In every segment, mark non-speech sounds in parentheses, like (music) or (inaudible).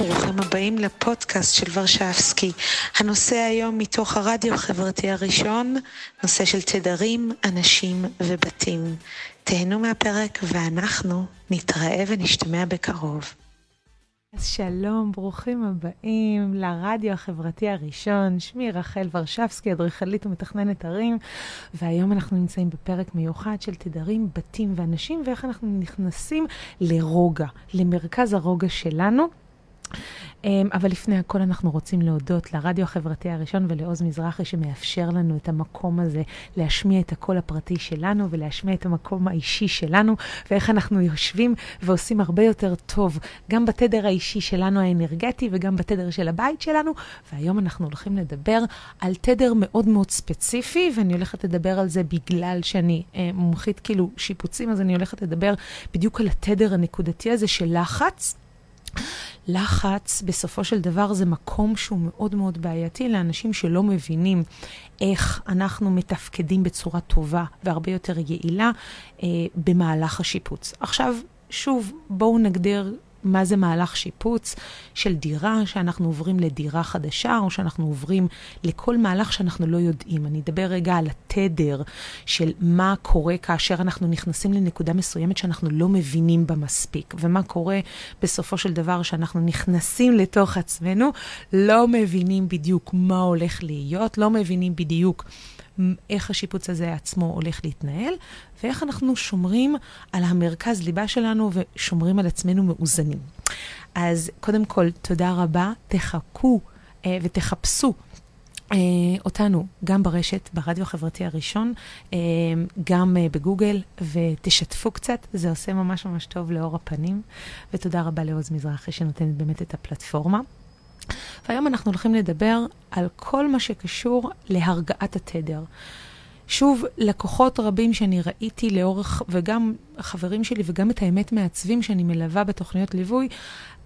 ברוכים הבאים לפודקאסט של ורשבסקי. הנושא היום מתוך הרדיו החברתי הראשון, נושא של תדרים, אנשים ובתים. תהנו מהפרק ואנחנו נתראה ונשתמע בקרוב. אז שלום, ברוכים הבאים לרדיו החברתי הראשון. שמי רחל ורשבסקי, אדריכלית ומתכננת ערים, והיום אנחנו נמצאים בפרק מיוחד של תדרים, בתים ואנשים, ואיך אנחנו נכנסים לרוגע, למרכז הרוגע שלנו. אמ, אבל לפני הכל אנחנו רוצים להודות לרדיו החברתי הראשון ולעוז מזרחי שמאפשר לנו את המקום הזה להשמיע את הקול הפרטי שלנו ולהשמיע את המקום האישי שלנו ואיך אנחנו יושבים ועושים הרבה יותר טוב גם בתדר האישי שלנו האנרגטי וגם בתדר של הבית שלנו. והיום אנחנו הולכים לדבר על תדר מאוד מאוד ספציפי ואני הולכת לדבר על זה בגלל שאני אה, מומחית כאילו שיפוצים, אז אני הולכת לדבר בדיוק על התדר הנקודתי הזה של לחץ. לחץ, בסופו של דבר, זה מקום שהוא מאוד מאוד בעייתי לאנשים שלא מבינים איך אנחנו מתפקדים בצורה טובה והרבה יותר יעילה אה, במהלך השיפוץ. עכשיו, שוב, בואו נגדיר מה זה מהלך שיפוץ של דירה, שאנחנו עוברים לדירה חדשה, או שאנחנו עוברים לכל מהלך שאנחנו לא יודעים. אני אדבר רגע על התדר של מה קורה כאשר אנחנו נכנסים לנקודה מסוימת שאנחנו לא מבינים בה מספיק, ומה קורה בסופו של דבר שאנחנו נכנסים לתוך עצמנו, לא מבינים בדיוק מה הולך להיות, לא מבינים בדיוק איך השיפוץ הזה עצמו הולך להתנהל, ואיך אנחנו שומרים על המרכז ליבה שלנו ושומרים על עצמנו מאוזנים. אז קודם כל, תודה רבה, תחכו אה, ותחפשו. אה, אותנו גם ברשת, ברדיו החברתי הראשון, אה, גם אה, בגוגל, ותשתפו קצת, זה עושה ממש ממש טוב לאור הפנים. ותודה רבה לעוז מזרחי שנותנת באמת את הפלטפורמה. והיום אנחנו הולכים לדבר על כל מה שקשור להרגעת התדר. שוב, לקוחות רבים שאני ראיתי לאורך, וגם החברים שלי וגם את האמת מעצבים שאני מלווה בתוכניות ליווי,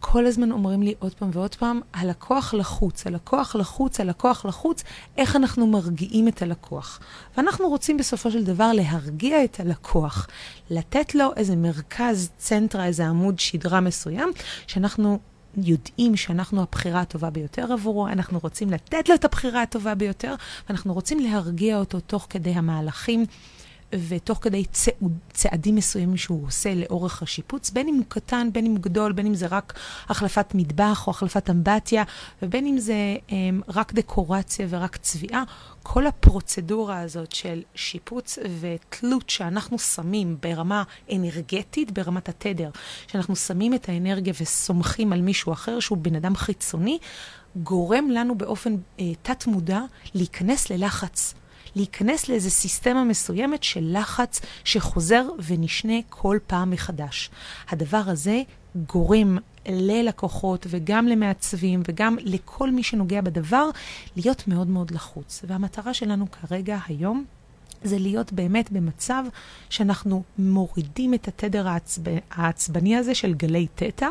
כל הזמן אומרים לי עוד פעם ועוד פעם, הלקוח לחוץ, הלקוח לחוץ, הלקוח לחוץ, איך אנחנו מרגיעים את הלקוח. ואנחנו רוצים בסופו של דבר להרגיע את הלקוח, לתת לו איזה מרכז צנטרה, איזה עמוד שדרה מסוים, שאנחנו יודעים שאנחנו הבחירה הטובה ביותר עבורו, אנחנו רוצים לתת לו את הבחירה הטובה ביותר, ואנחנו רוצים להרגיע אותו תוך כדי המהלכים. ותוך כדי צעוד, צעדים מסוימים שהוא עושה לאורך השיפוץ, בין אם הוא קטן, בין אם הוא גדול, בין אם זה רק החלפת מטבח או החלפת אמבטיה, ובין אם זה um, רק דקורציה ורק צביעה, כל הפרוצדורה הזאת של שיפוץ ותלות שאנחנו שמים ברמה אנרגטית, ברמת התדר, שאנחנו שמים את האנרגיה וסומכים על מישהו אחר שהוא בן אדם חיצוני, גורם לנו באופן אה, תת-מודע להיכנס ללחץ. להיכנס לאיזו סיסטמה מסוימת של לחץ שחוזר ונשנה כל פעם מחדש. הדבר הזה גורם ללקוחות וגם למעצבים וגם לכל מי שנוגע בדבר להיות מאוד מאוד לחוץ. והמטרה שלנו כרגע, היום, זה להיות באמת במצב שאנחנו מורידים את התדר העצב... העצבני הזה של גלי תטא.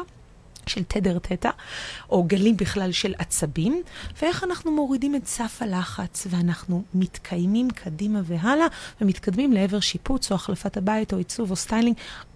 של תדר תטא, או גלים בכלל של עצבים, ואיך אנחנו מורידים את סף הלחץ, ואנחנו מתקיימים קדימה והלאה, ומתקדמים לעבר שיפוץ או החלפת הבית או עיצוב או סטיילינג,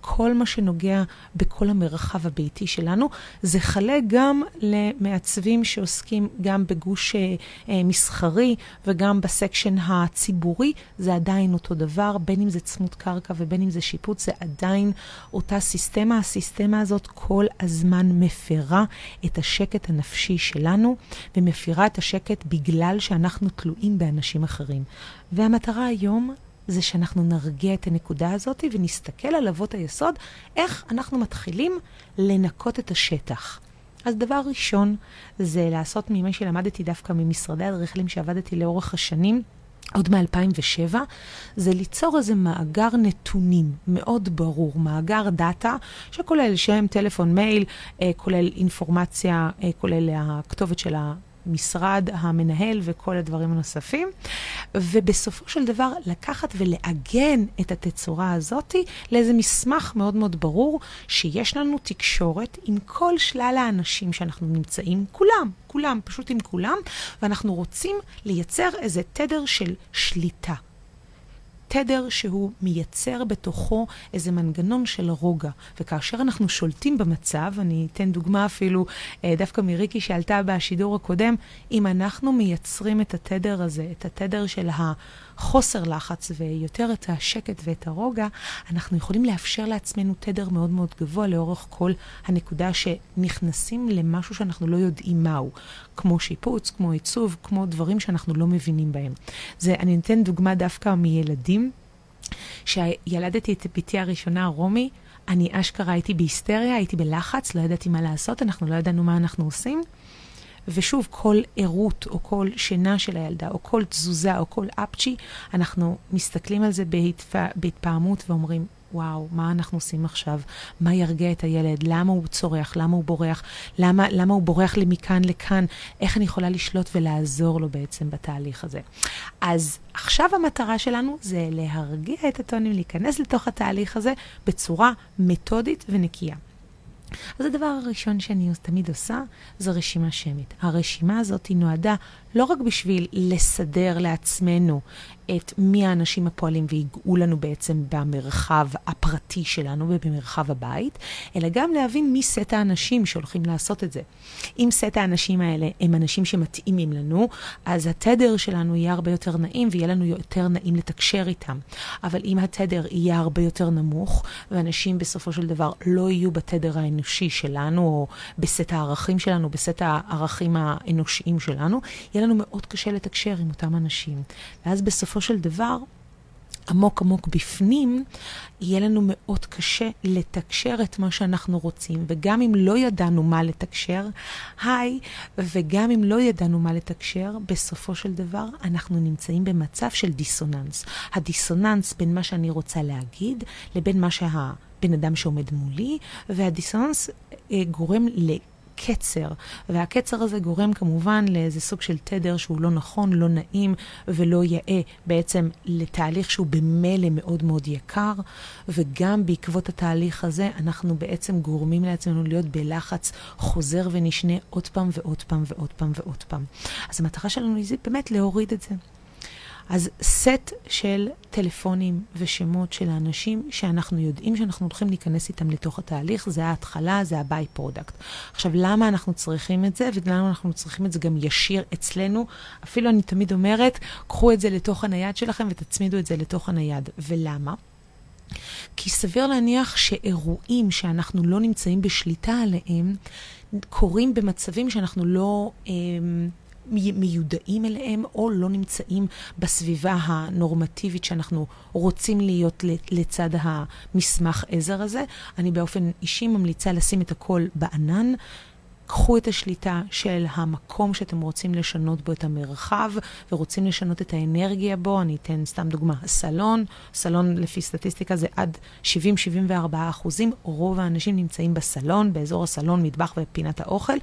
כל מה שנוגע בכל המרחב הביתי שלנו. זה חלה גם למעצבים שעוסקים גם בגוש אה, אה, מסחרי וגם ב section הציבורי, זה עדיין אותו דבר, בין אם זה צמוד קרקע ובין אם זה שיפוץ, זה עדיין אותה סיסטמה. הסיסטמה הזאת כל הזמן מפרה את השקט הנפשי שלנו, ומפרה את השקט בגלל שאנחנו תלויים באנשים אחרים. והמטרה היום זה שאנחנו נרגיע את הנקודה הזאת ונסתכל על אבות היסוד, איך אנחנו מתחילים לנקות את השטח. אז דבר ראשון זה לעשות ממה שלמדתי דווקא ממשרדי האדריכלים שעבדתי לאורך השנים, עוד מ-2007, זה ליצור איזה מאגר נתונים מאוד ברור, מאגר דאטה שכולל שם, טלפון, מייל, אה, כולל אינפורמציה, אה, כולל הכתובת של ה... משרד המנהל וכל הדברים הנוספים, ובסופו של דבר לקחת ולעגן את התצורה הזאת לאיזה מסמך מאוד מאוד ברור, שיש לנו תקשורת עם כל שלל האנשים שאנחנו נמצאים, כולם, כולם, פשוט עם כולם, ואנחנו רוצים לייצר איזה תדר של שליטה. תדר שהוא מייצר בתוכו איזה מנגנון של רוגע. וכאשר אנחנו שולטים במצב, אני אתן דוגמה אפילו אה, דווקא מריקי שעלתה בשידור הקודם, אם אנחנו מייצרים את התדר הזה, את התדר של החוסר לחץ ויותר את השקט ואת הרוגע, אנחנו יכולים לאפשר לעצמנו תדר מאוד מאוד גבוה לאורך כל הנקודה שנכנסים למשהו שאנחנו לא יודעים מהו, כמו שיפוץ, כמו עיצוב, כמו דברים שאנחנו לא מבינים בהם. זה, אני אתן דוגמה דווקא מילדים. שילדתי את בתי הראשונה, רומי, אני אשכרה הייתי בהיסטריה, הייתי בלחץ, לא ידעתי מה לעשות, אנחנו לא ידענו מה אנחנו עושים. ושוב, כל ערות או כל שינה של הילדה, או כל תזוזה או כל אפצ'י, אנחנו מסתכלים על זה בהתפ... בהתפעמות ואומרים, וואו, מה אנחנו עושים עכשיו? מה ירגיע את הילד? למה הוא צורח? למה הוא בורח? למה, למה הוא בורח לי מכאן לכאן? איך אני יכולה לשלוט ולעזור לו בעצם בתהליך הזה? אז עכשיו המטרה שלנו זה להרגיע את הטונים, להיכנס לתוך התהליך הזה בצורה מתודית ונקייה. אז הדבר הראשון שאני תמיד עושה, זו רשימה שמית. הרשימה הזאת נועדה לא רק בשביל לסדר לעצמנו את מי האנשים הפועלים ויגעו לנו בעצם במרחב הפרטי שלנו ובמרחב הבית, אלא גם להבין מי סט האנשים שהולכים לעשות את זה. אם סט האנשים האלה הם אנשים שמתאימים לנו, אז התדר שלנו יהיה הרבה יותר נעים ויהיה לנו יותר נעים לתקשר איתם. אבל אם התדר יהיה הרבה יותר נמוך, ואנשים בסופו של דבר לא יהיו בתדר האנושי שלנו, או בסט הערכים שלנו, בסט הערכים האנושיים שלנו, יהיה לנו מאוד קשה לתקשר עם אותם אנשים. ואז בסופו של דבר, עמוק עמוק בפנים, יהיה לנו מאוד קשה לתקשר את מה שאנחנו רוצים. וגם אם לא ידענו מה לתקשר, היי, וגם אם לא ידענו מה לתקשר, בסופו של דבר אנחנו נמצאים במצב של דיסוננס. הדיסוננס בין מה שאני רוצה להגיד לבין מה שהבן אדם שעומד מולי, והדיסוננס אה, גורם. קצר, והקצר הזה גורם כמובן לאיזה סוג של תדר שהוא לא נכון, לא נעים ולא יאה בעצם לתהליך שהוא במילא מאוד מאוד יקר, וגם בעקבות התהליך הזה אנחנו בעצם גורמים לעצמנו להיות בלחץ חוזר ונשנה עוד פעם ועוד פעם ועוד פעם ועוד פעם. אז המטרה שלנו היא באמת להוריד את זה. אז סט של טלפונים ושמות של האנשים שאנחנו יודעים שאנחנו הולכים להיכנס איתם לתוך התהליך, זה ההתחלה, זה ה-by product. עכשיו, למה אנחנו צריכים את זה, ולמה אנחנו צריכים את זה גם ישיר אצלנו? אפילו אני תמיד אומרת, קחו את זה לתוך הנייד שלכם ותצמידו את זה לתוך הנייד. ולמה? כי סביר להניח שאירועים שאנחנו לא נמצאים בשליטה עליהם, קורים במצבים שאנחנו לא... אה, מיודעים אליהם או לא נמצאים בסביבה הנורמטיבית שאנחנו רוצים להיות לצד המסמך עזר הזה. אני באופן אישי ממליצה לשים את הכל בענן. קחו את השליטה של המקום שאתם רוצים לשנות בו את המרחב ורוצים לשנות את האנרגיה בו. אני אתן סתם דוגמה, סלון, סלון לפי סטטיסטיקה זה עד 70-74 אחוזים. רוב האנשים נמצאים בסלון, באזור הסלון, מטבח ופינת האוכל,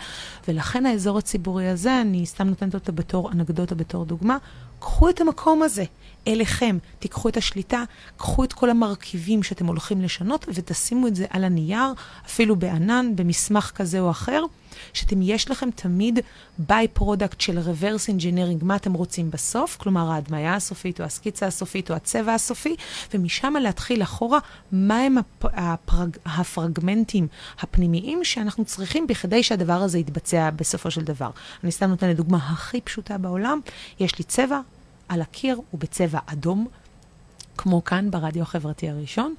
ולכן האזור הציבורי הזה, אני סתם נותנת אותו בתור אנקדוטה, בתור דוגמה, קחו את המקום הזה אליכם, תיקחו את השליטה, קחו את כל המרכיבים שאתם הולכים לשנות ותשימו את זה על הנייר, אפילו בענן, במסמך כזה או אחר. שאתם, יש לכם תמיד by-product של reverse engineering, מה אתם רוצים בסוף, כלומר ההדמיה הסופית או הסקיצה הסופית או הצבע הסופי, ומשם להתחיל אחורה, מהם הפ, הפרג, הפרגמנטים הפנימיים שאנחנו צריכים בכדי שהדבר הזה יתבצע בסופו של דבר. אני סתם נותנת דוגמה הכי פשוטה בעולם, יש לי צבע על הקיר, הוא בצבע אדום, כמו כאן ברדיו החברתי הראשון.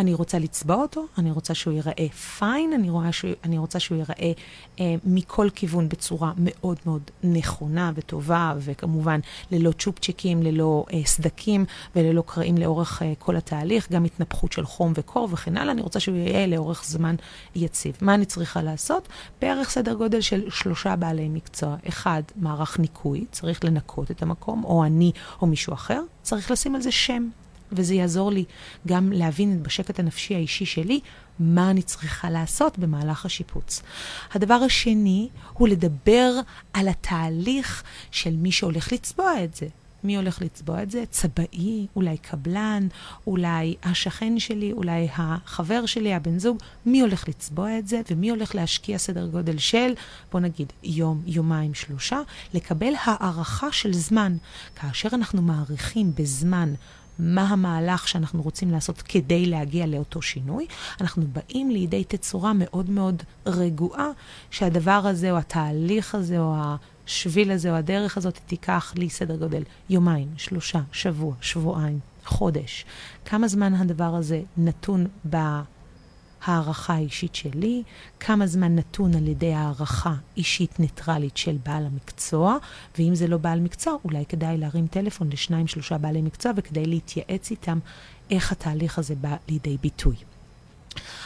אני רוצה לצבע אותו, אני רוצה שהוא ייראה פיין, אני, שהוא, אני רוצה שהוא ייראה אה, מכל כיוון בצורה מאוד מאוד נכונה וטובה, וכמובן ללא צ'ופצ'יקים, ללא אה, סדקים וללא קרעים לאורך אה, כל התהליך, גם התנפחות של חום וקור וכן הלאה, אני רוצה שהוא יהיה לאורך זמן יציב. מה אני צריכה לעשות? בערך סדר גודל של שלושה בעלי מקצוע. אחד, מערך ניקוי, צריך לנקות את המקום, או אני או מישהו אחר, צריך לשים על זה שם. וזה יעזור לי גם להבין בשקט הנפשי האישי שלי מה אני צריכה לעשות במהלך השיפוץ. הדבר השני הוא לדבר על התהליך של מי שהולך לצבוע את זה. מי הולך לצבוע את זה? צבעי, אולי קבלן, אולי השכן שלי, אולי החבר שלי, הבן זוג, מי הולך לצבוע את זה ומי הולך להשקיע סדר גודל של, בוא נגיד, יום, יומיים, שלושה, לקבל הערכה של זמן. כאשר אנחנו מעריכים בזמן מה המהלך שאנחנו רוצים לעשות כדי להגיע לאותו שינוי, אנחנו באים לידי תצורה מאוד מאוד רגועה, שהדבר הזה, או התהליך הזה, או השביל הזה, או הדרך הזאת, תיקח לי סדר גודל יומיים, שלושה, שבוע, שבועיים, חודש. כמה זמן הדבר הזה נתון ב... הערכה אישית שלי, כמה זמן נתון על ידי הערכה אישית ניטרלית של בעל המקצוע, ואם זה לא בעל מקצוע, אולי כדאי להרים טלפון לשניים, שלושה בעלי מקצוע, וכדי להתייעץ איתם איך התהליך הזה בא לידי ביטוי.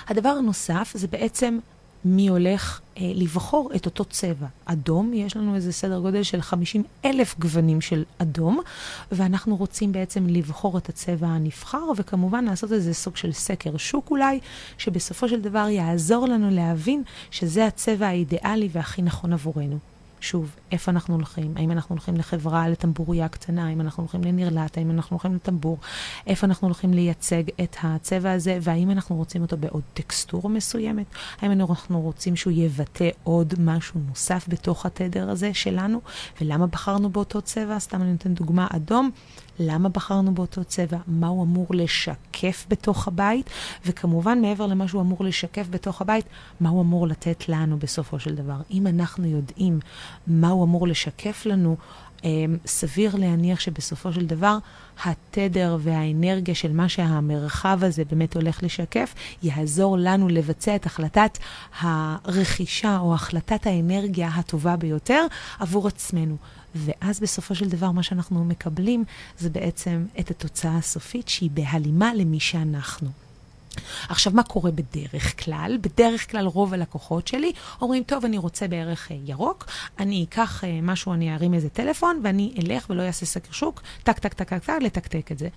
הדבר הנוסף זה בעצם מי הולך אה, לבחור את אותו צבע. אדום, יש לנו איזה סדר גודל של 50 אלף גוונים של אדום, ואנחנו רוצים בעצם לבחור את הצבע הנבחר, וכמובן לעשות איזה סוג של סקר שוק אולי, שבסופו של דבר יעזור לנו להבין שזה הצבע האידיאלי והכי נכון עבורנו. שוב, איפה אנחנו הולכים? האם אנחנו הולכים לחברה, לטמבוריה קטנה? האם אנחנו הולכים לנרלט? האם אנחנו הולכים לטמבור? איפה אנחנו הולכים לייצג את הצבע הזה? והאם אנחנו רוצים אותו בעוד טקסטורה מסוימת? האם אנחנו רוצים שהוא יבטא עוד משהו נוסף בתוך התדר הזה שלנו? ולמה בחרנו באותו צבע? סתם אני נותן דוגמה, אדום. למה בחרנו באותו צבע, מה הוא אמור לשקף בתוך הבית, וכמובן, מעבר למה שהוא אמור לשקף בתוך הבית, מה הוא אמור לתת לנו בסופו של דבר. אם אנחנו יודעים מה הוא אמור לשקף לנו, אמ, סביר להניח שבסופו של דבר התדר והאנרגיה של מה שהמרחב הזה באמת הולך לשקף, יעזור לנו לבצע את החלטת הרכישה או החלטת האנרגיה הטובה ביותר עבור עצמנו. ואז בסופו של דבר מה שאנחנו מקבלים זה בעצם את התוצאה הסופית שהיא בהלימה למי שאנחנו. עכשיו, מה קורה בדרך כלל? בדרך כלל רוב הלקוחות שלי אומרים, טוב, אני רוצה בערך אה, ירוק, אני אקח אה, משהו, אני ארים איזה טלפון, ואני אלך ולא אעשה סקר שוק, טק, טק, טק, טק, טק, לתקתק את זה.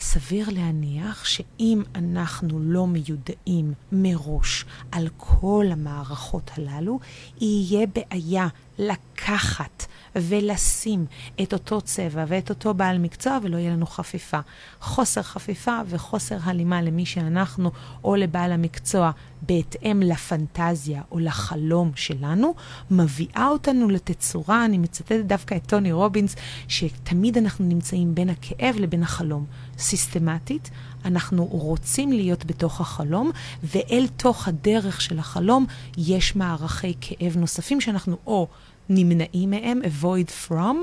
סביר להניח שאם אנחנו לא מיודעים מראש על כל המערכות הללו, יהיה בעיה לקחת ולשים את אותו צבע ואת אותו בעל מקצוע ולא יהיה לנו חפיפה. חוסר חפיפה וחוסר הלימה למי שאנחנו או לבעל המקצוע בהתאם לפנטזיה או לחלום שלנו, מביאה אותנו לתצורה, אני מצטטת דווקא את טוני רובינס, שתמיד אנחנו נמצאים בין הכאב לבין החלום. סיסטמטית, אנחנו רוצים להיות בתוך החלום, ואל תוך הדרך של החלום יש מערכי כאב נוספים שאנחנו או נמנעים מהם, avoid from,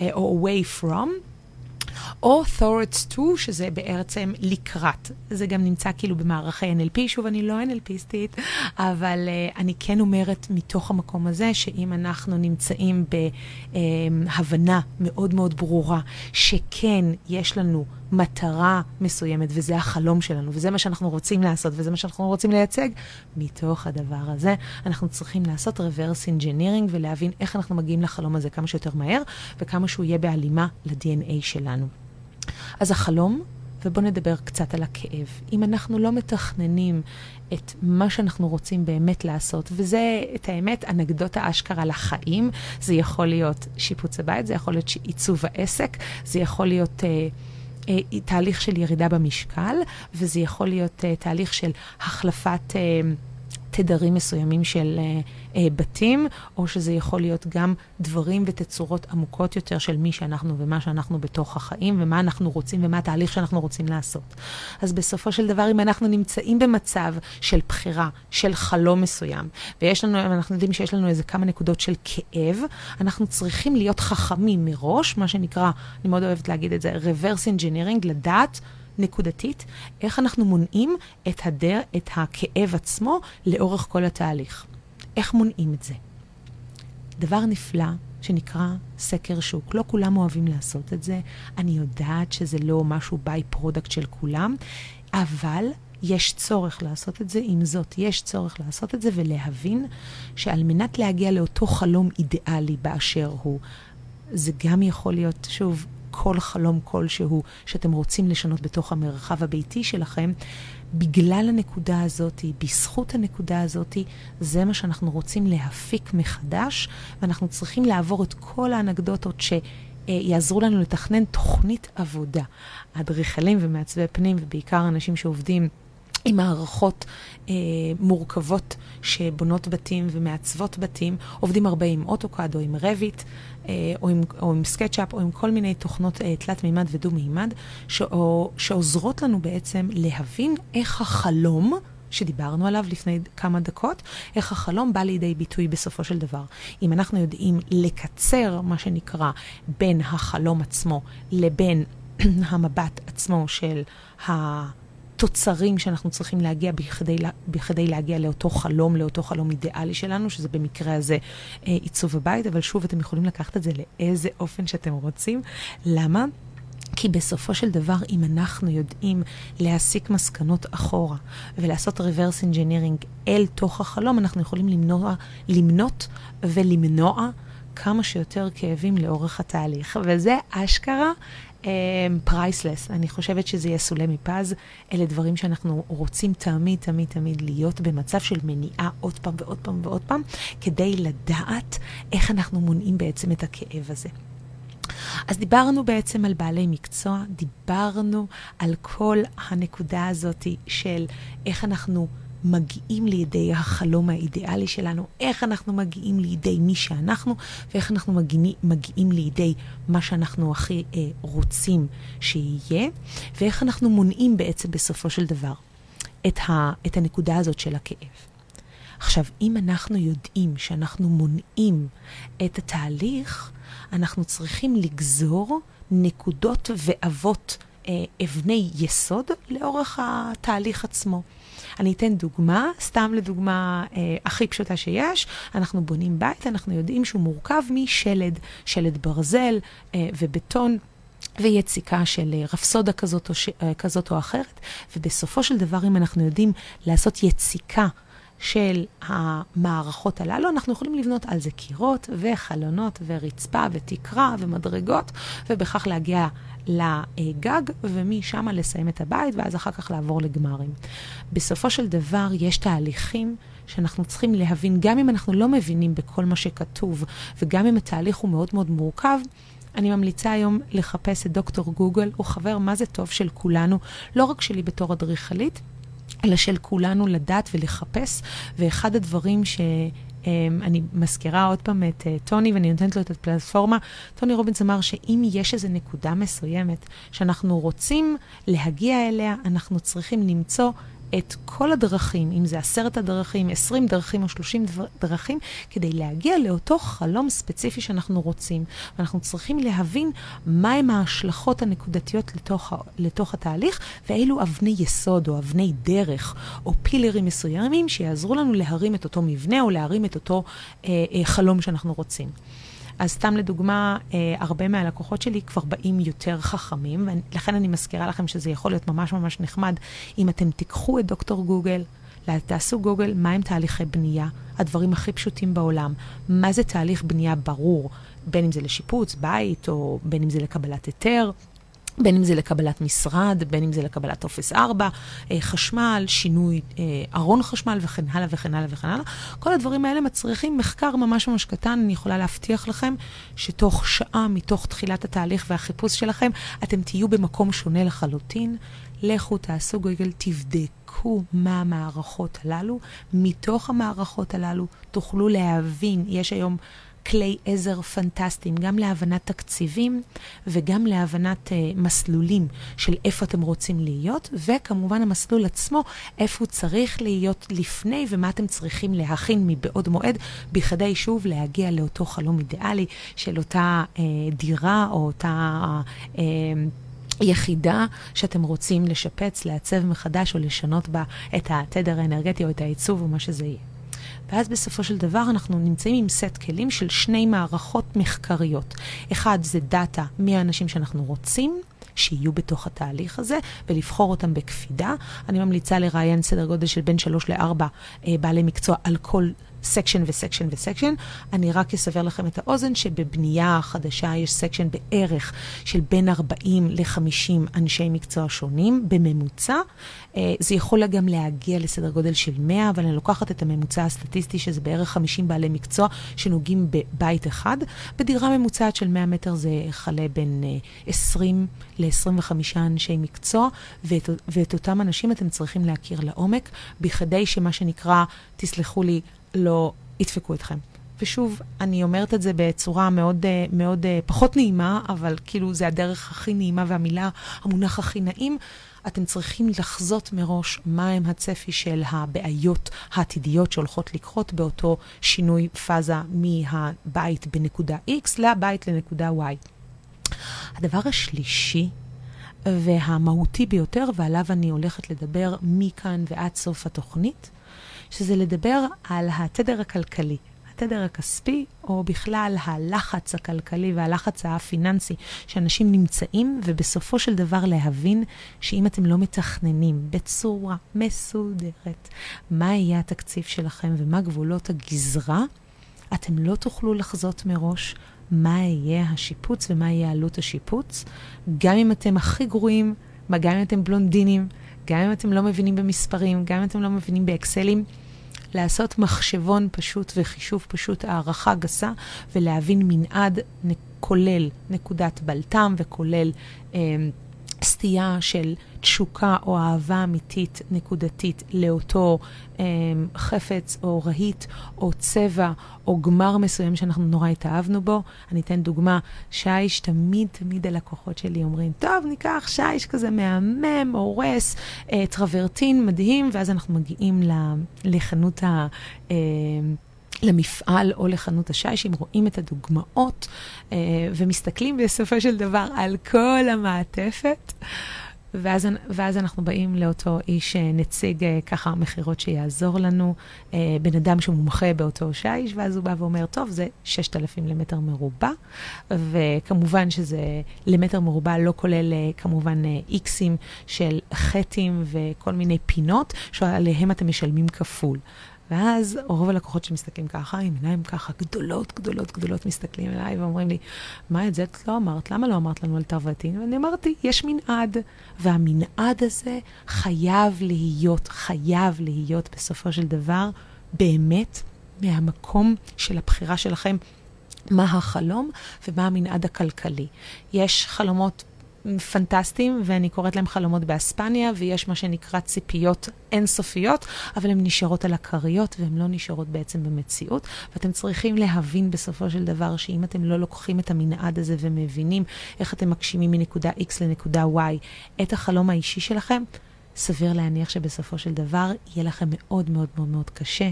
אה, או away from. או thoughts to, שזה בעצם לקראת. זה גם נמצא כאילו במערכי NLP, שוב, אני לא NLPיסטית, אבל uh, אני כן אומרת מתוך המקום הזה, שאם אנחנו נמצאים בהבנה מאוד מאוד ברורה, שכן יש לנו מטרה מסוימת, וזה החלום שלנו, וזה מה שאנחנו רוצים לעשות, וזה מה שאנחנו רוצים לייצג, מתוך הדבר הזה אנחנו צריכים לעשות reverse engineering ולהבין איך אנחנו מגיעים לחלום הזה כמה שיותר מהר, וכמה שהוא יהיה בהלימה ל-DNA שלנו. אז החלום, ובואו נדבר קצת על הכאב. אם אנחנו לא מתכננים את מה שאנחנו רוצים באמת לעשות, וזה, את האמת, אנקדוטה אשכרה לחיים, זה יכול להיות שיפוץ הבית, זה יכול להיות עיצוב העסק, זה יכול להיות... Uh, תהליך של ירידה במשקל, וזה יכול להיות אה, תהליך של החלפת... אה, תדרים מסוימים של uh, uh, בתים, או שזה יכול להיות גם דברים ותצורות עמוקות יותר של מי שאנחנו ומה שאנחנו בתוך החיים, ומה אנחנו רוצים ומה התהליך שאנחנו רוצים לעשות. אז בסופו של דבר, אם אנחנו נמצאים במצב של בחירה, של חלום מסוים, ויש לנו, אנחנו יודעים שיש לנו איזה כמה נקודות של כאב, אנחנו צריכים להיות חכמים מראש, מה שנקרא, אני מאוד אוהבת להגיד את זה, reverse engineering, לדעת. נקודתית, איך אנחנו מונעים את, הדר, את הכאב עצמו לאורך כל התהליך. איך מונעים את זה? דבר נפלא שנקרא סקר שוק. לא כולם אוהבים לעשות את זה, אני יודעת שזה לא משהו by-product של כולם, אבל יש צורך לעשות את זה. עם זאת, יש צורך לעשות את זה ולהבין שעל מנת להגיע לאותו חלום אידיאלי באשר הוא, זה גם יכול להיות, שוב, כל חלום כלשהו שאתם רוצים לשנות בתוך המרחב הביתי שלכם, בגלל הנקודה הזאת, בזכות הנקודה הזאת, זה מה שאנחנו רוצים להפיק מחדש, ואנחנו צריכים לעבור את כל האנקדוטות ש... יעזרו לנו לתכנן תוכנית עבודה. אדריכלים ומעצבי פנים, ובעיקר אנשים שעובדים עם מערכות אה, מורכבות שבונות בתים ומעצבות בתים, עובדים הרבה עם אוטוקאד או עם רביט, או, עם, או עם סקצ'אפ, או עם כל מיני תוכנות אה, תלת מימד ודו מימד, שעוזרות לנו בעצם להבין איך החלום, שדיברנו עליו לפני כמה דקות, איך החלום בא לידי ביטוי בסופו של דבר. אם אנחנו יודעים לקצר, מה שנקרא, בין החלום עצמו לבין (clears throat) המבט עצמו של התוצרים שאנחנו צריכים להגיע בכדי, בכדי להגיע לאותו חלום, לאותו חלום אידיאלי שלנו, שזה במקרה הזה אה, עיצוב הבית, אבל שוב, אתם יכולים לקחת את זה לאיזה אופן שאתם רוצים. למה? כי בסופו של דבר, אם אנחנו יודעים להסיק מסקנות אחורה ולעשות reverse engineering אל תוך החלום, אנחנו יכולים למנוע, למנות ולמנוע כמה שיותר כאבים לאורך התהליך. וזה אשכרה פרייסלס. Um, אני חושבת שזה יסולא מפז. אלה דברים שאנחנו רוצים תמיד, תמיד, תמיד להיות במצב של מניעה עוד פעם ועוד פעם ועוד פעם, כדי לדעת איך אנחנו מונעים בעצם את הכאב הזה. אז דיברנו בעצם על בעלי מקצוע, דיברנו על כל הנקודה הזאת של איך אנחנו מגיעים לידי החלום האידיאלי שלנו, איך אנחנו מגיעים לידי מי שאנחנו, ואיך אנחנו מגיעים, מגיעים לידי מה שאנחנו הכי אה, רוצים שיהיה, ואיך אנחנו מונעים בעצם בסופו של דבר את, ה, את הנקודה הזאת של הכאב. עכשיו, אם אנחנו יודעים שאנחנו מונעים את התהליך, אנחנו צריכים לגזור נקודות ואבות, אבני יסוד לאורך התהליך עצמו. אני אתן דוגמה, סתם לדוגמה אה, הכי פשוטה שיש, אנחנו בונים בית, אנחנו יודעים שהוא מורכב משלד, שלד ברזל אה, ובטון. ויציקה של אה, רפסודה כזאת או, ש... אה, כזאת או אחרת, ובסופו של דבר, אם אנחנו יודעים לעשות יציקה של המערכות הללו, אנחנו יכולים לבנות על זה קירות וחלונות ורצפה ותקרה ומדרגות, ובכך להגיע לגג, ומשם לסיים את הבית, ואז אחר כך לעבור לגמרים. בסופו של דבר, יש תהליכים שאנחנו צריכים להבין, גם אם אנחנו לא מבינים בכל מה שכתוב, וגם אם התהליך הוא מאוד מאוד מורכב, אני ממליצה היום לחפש את דוקטור גוגל, הוא חבר מה זה טוב של כולנו, לא רק שלי בתור אדריכלית, אלא של כולנו לדעת ולחפש, ואחד הדברים ש... Um, אני מזכירה עוד פעם את uh, טוני, ואני נותנת לו את הפלטפורמה. טוני רובינס אמר שאם יש איזו נקודה מסוימת שאנחנו רוצים להגיע אליה, אנחנו צריכים למצוא את כל הדרכים, אם זה עשרת הדרכים, עשרים דרכים או שלושים דרכים, כדי להגיע לאותו חלום ספציפי שאנחנו רוצים. ואנחנו צריכים להבין מהם ההשלכות הנקודתיות לתוך, לתוך התהליך, ואילו אבני יסוד או אבני דרך או פילרים מסוימים שיעזרו לנו להרים את אותו מבנה או להרים את אותו אה, אה, חלום שאנחנו רוצים. אז סתם לדוגמה, אה, הרבה מהלקוחות שלי כבר באים יותר חכמים, ולכן אני מזכירה לכם שזה יכול להיות ממש ממש נחמד. אם אתם תיקחו את דוקטור גוגל, תעשו גוגל, מהם תהליכי בנייה, הדברים הכי פשוטים בעולם, מה זה תהליך בנייה ברור, בין אם זה לשיפוץ, בית, או בין אם זה לקבלת היתר. בין אם זה לקבלת משרד, בין אם זה לקבלת טופס 4, אה, חשמל, שינוי אה, ארון חשמל וכן הלאה וכן הלאה וכן הלאה. כל הדברים האלה מצריכים מחקר ממש ממש קטן. אני יכולה להבטיח לכם שתוך שעה מתוך תחילת התהליך והחיפוש שלכם, אתם תהיו במקום שונה לחלוטין. לכו, תעשו גוגל, תבדקו מה המערכות הללו. מתוך המערכות הללו תוכלו להבין, יש היום... כלי עזר פנטסטיים, גם להבנת תקציבים וגם להבנת uh, מסלולים של איפה אתם רוצים להיות, וכמובן המסלול עצמו, איפה הוא צריך להיות לפני ומה אתם צריכים להכין מבעוד מועד, בכדי שוב להגיע לאותו חלום אידיאלי של אותה uh, דירה או אותה... Uh, יחידה שאתם רוצים לשפץ, לעצב מחדש או לשנות בה את התדר האנרגטי או את העיצוב או מה שזה יהיה. ואז בסופו של דבר אנחנו נמצאים עם סט כלים של שני מערכות מחקריות. אחד זה דאטה מהאנשים שאנחנו רוצים. שיהיו בתוך התהליך הזה ולבחור אותם בקפידה. אני ממליצה לראיין סדר גודל של בין שלוש לארבע אה, בעלי מקצוע על כל section ו section ו section. אני רק אסבר לכם את האוזן שבבנייה חדשה יש section בערך של בין 40 ל-50 אנשי מקצוע שונים בממוצע. אה, זה יכול גם להגיע לסדר גודל של 100, אבל אני לוקחת את הממוצע הסטטיסטי, שזה בערך 50 בעלי מקצוע שנוגעים בבית אחד. בדירה ממוצעת של 100 מטר זה יכלה בין 20 אה, ל-25 אנשי מקצוע, ואת, ואת אותם אנשים אתם צריכים להכיר לעומק, בכדי שמה שנקרא, תסלחו לי, לא ידפקו אתכם. ושוב, אני אומרת את זה בצורה מאוד, אה, מאוד פחות נעימה, אבל כאילו זה הדרך הכי נעימה והמילה, המונח הכי נעים. אתם צריכים לחזות מראש מהם הצפי של הבעיות העתידיות שהולכות לקרות באותו שינוי פאזה מהבית בנקודה X לבית לנקודה Y. הדבר השלישי והמהותי ביותר, ועליו אני הולכת לדבר מכאן ועד סוף התוכנית, שזה לדבר על התדר הכלכלי. התדר הכספי, או בכלל הלחץ הכלכלי והלחץ הפיננסי שאנשים נמצאים, ובסופו של דבר להבין שאם אתם לא מתכננים בצורה מסודרת מה יהיה התקציב שלכם ומה גבולות הגזרה, אתם לא תוכלו לחזות מראש מה יהיה השיפוץ ומה יהיה עלות השיפוץ, גם אם אתם הכי גרועים, גם אם אתם בלונדינים, גם אם אתם לא מבינים במספרים, גם אם אתם לא מבינים באקסלים. לעשות מחשבון פשוט וחישוב פשוט, הערכה גסה, ולהבין מנעד כולל נקודת בלטם וכולל אה, סטייה של תשוקה או אהבה אמיתית נקודתית לאותו אה, חפץ או רהיט או צבע או גמר מסוים שאנחנו נורא התאהבנו בו. אני אתן דוגמה, שיש, תמיד תמיד הלקוחות שלי אומרים, טוב, ניקח שיש כזה מהמם, הורס, אה, טרוורטין מדהים, ואז אנחנו מגיעים לחנות ה... אה, למפעל או לחנות השיש, אם רואים את הדוגמאות אה, ומסתכלים בסופו של דבר על כל המעטפת. ואז, ואז אנחנו באים לאותו איש אה, נציג אה, ככה מכירות שיעזור לנו, אה, בן אדם שמומחה באותו שיש, ואז הוא בא ואומר, טוב, זה 6,000 למטר מרובע, וכמובן שזה למטר מרובע לא כולל כמובן איקסים של חטים וכל מיני פינות, שעליהם אתם משלמים כפול. ואז רוב הלקוחות שמסתכלים ככה, עם עיניים ככה גדולות, גדולות, גדולות, מסתכלים אליי ואומרים לי, מה את זה את לא אמרת? למה לא אמרת לנו על תרוותין? ואני אמרתי, יש מנעד, והמנעד הזה חייב להיות, חייב להיות בסופו של דבר באמת מהמקום של הבחירה שלכם. מה החלום ומה המנעד הכלכלי. יש חלומות פנטסטיים, ואני קוראת להם חלומות באספניה, ויש מה שנקרא ציפיות אינסופיות, אבל הן נשארות על הכריות, והן לא נשארות בעצם במציאות. ואתם צריכים להבין בסופו של דבר, שאם אתם לא לוקחים את המנעד הזה ומבינים איך אתם מגשימים מנקודה X לנקודה Y את החלום האישי שלכם, סביר להניח שבסופו של דבר יהיה לכם מאוד מאוד מאוד מאוד קשה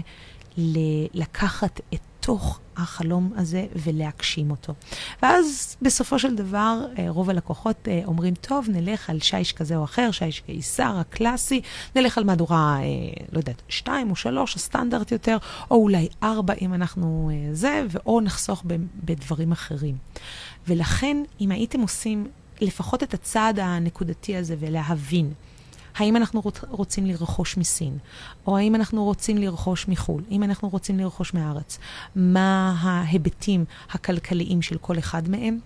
לקחת את לתוך החלום הזה ולהגשים אותו. ואז בסופו של דבר אה, רוב הלקוחות אה, אומרים, טוב, נלך על שיש כזה או אחר, שיש קיסר הקלאסי, נלך על מהדורה, אה, לא יודעת, שתיים או שלוש, הסטנדרט יותר, או אולי ארבע אם אנחנו זה, או נחסוך בדברים אחרים. ולכן, אם הייתם עושים לפחות את הצעד הנקודתי הזה ולהבין, האם אנחנו רוצים לרכוש מסין, או האם אנחנו רוצים לרכוש מחו"ל, אם אנחנו רוצים לרכוש מהארץ, מה ההיבטים הכלכליים של כל אחד מהם.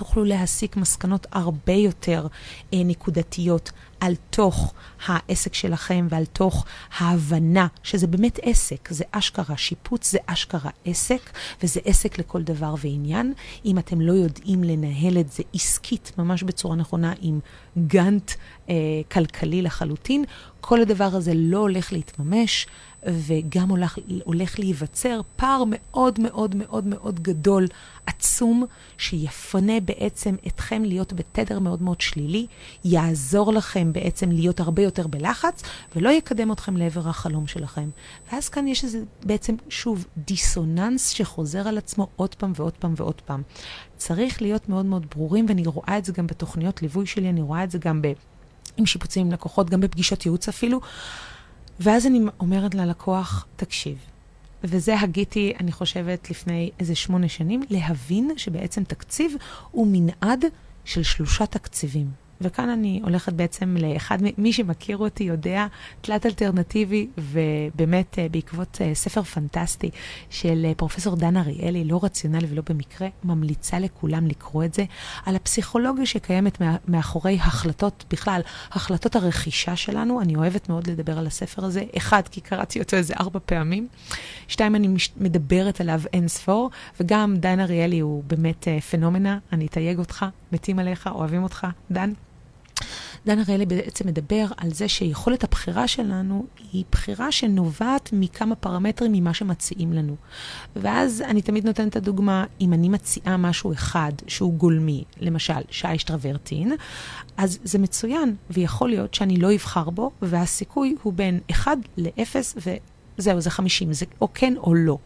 תוכלו להסיק מסקנות הרבה יותר אה, נקודתיות על תוך העסק שלכם ועל תוך ההבנה שזה באמת עסק, זה אשכרה שיפוץ, זה אשכרה עסק, וזה עסק לכל דבר ועניין. אם אתם לא יודעים לנהל את זה עסקית, ממש בצורה נכונה, עם גאנט אה, כלכלי לחלוטין, כל הדבר הזה לא הולך להתממש. וגם הולך, הולך להיווצר פער מאוד מאוד מאוד מאוד גדול, עצום, שיפנה בעצם אתכם להיות בתדר מאוד מאוד שלילי, יעזור לכם בעצם להיות הרבה יותר בלחץ, ולא יקדם אתכם לעבר החלום שלכם. ואז כאן יש איזה בעצם, שוב, דיסוננס שחוזר על עצמו עוד פעם ועוד פעם ועוד פעם. צריך להיות מאוד מאוד ברורים, ואני רואה את זה גם בתוכניות ליווי שלי, אני רואה את זה גם ב... עם שיפוצים עם לקוחות, גם בפגישות ייעוץ אפילו. ואז אני אומרת ללקוח, תקשיב, וזה הגיתי, אני חושבת, לפני איזה שמונה שנים, להבין שבעצם תקציב הוא מנעד של שלושה תקציבים. וכאן אני הולכת בעצם לאחד, מי שמכיר אותי יודע, תלת אלטרנטיבי, ובאמת אה, בעקבות אה, ספר פנטסטי של אה, פרופסור דן אריאלי, לא רציונלי ולא במקרה, ממליצה לכולם לקרוא את זה, על הפסיכולוגיה שקיימת מאחורי החלטות, בכלל, החלטות הרכישה שלנו. אני אוהבת מאוד לדבר על הספר הזה. אחד, כי קראתי אותו איזה ארבע פעמים. שתיים, אני מדברת עליו אין ספור, וגם דן אריאלי הוא באמת פנומנה, אני אתייג אותך, מתים עליך, אוהבים אותך, דן. דן אריאלי בעצם מדבר על זה שיכולת הבחירה שלנו היא בחירה שנובעת מכמה פרמטרים ממה שמציעים לנו. ואז אני תמיד נותנת את הדוגמה, אם אני מציעה משהו אחד שהוא גולמי, למשל שיש טרוורטין, אז זה מצוין, ויכול להיות שאני לא אבחר בו, והסיכוי הוא בין 1 ל-0, וזהו, זה 50, זה או כן או לא.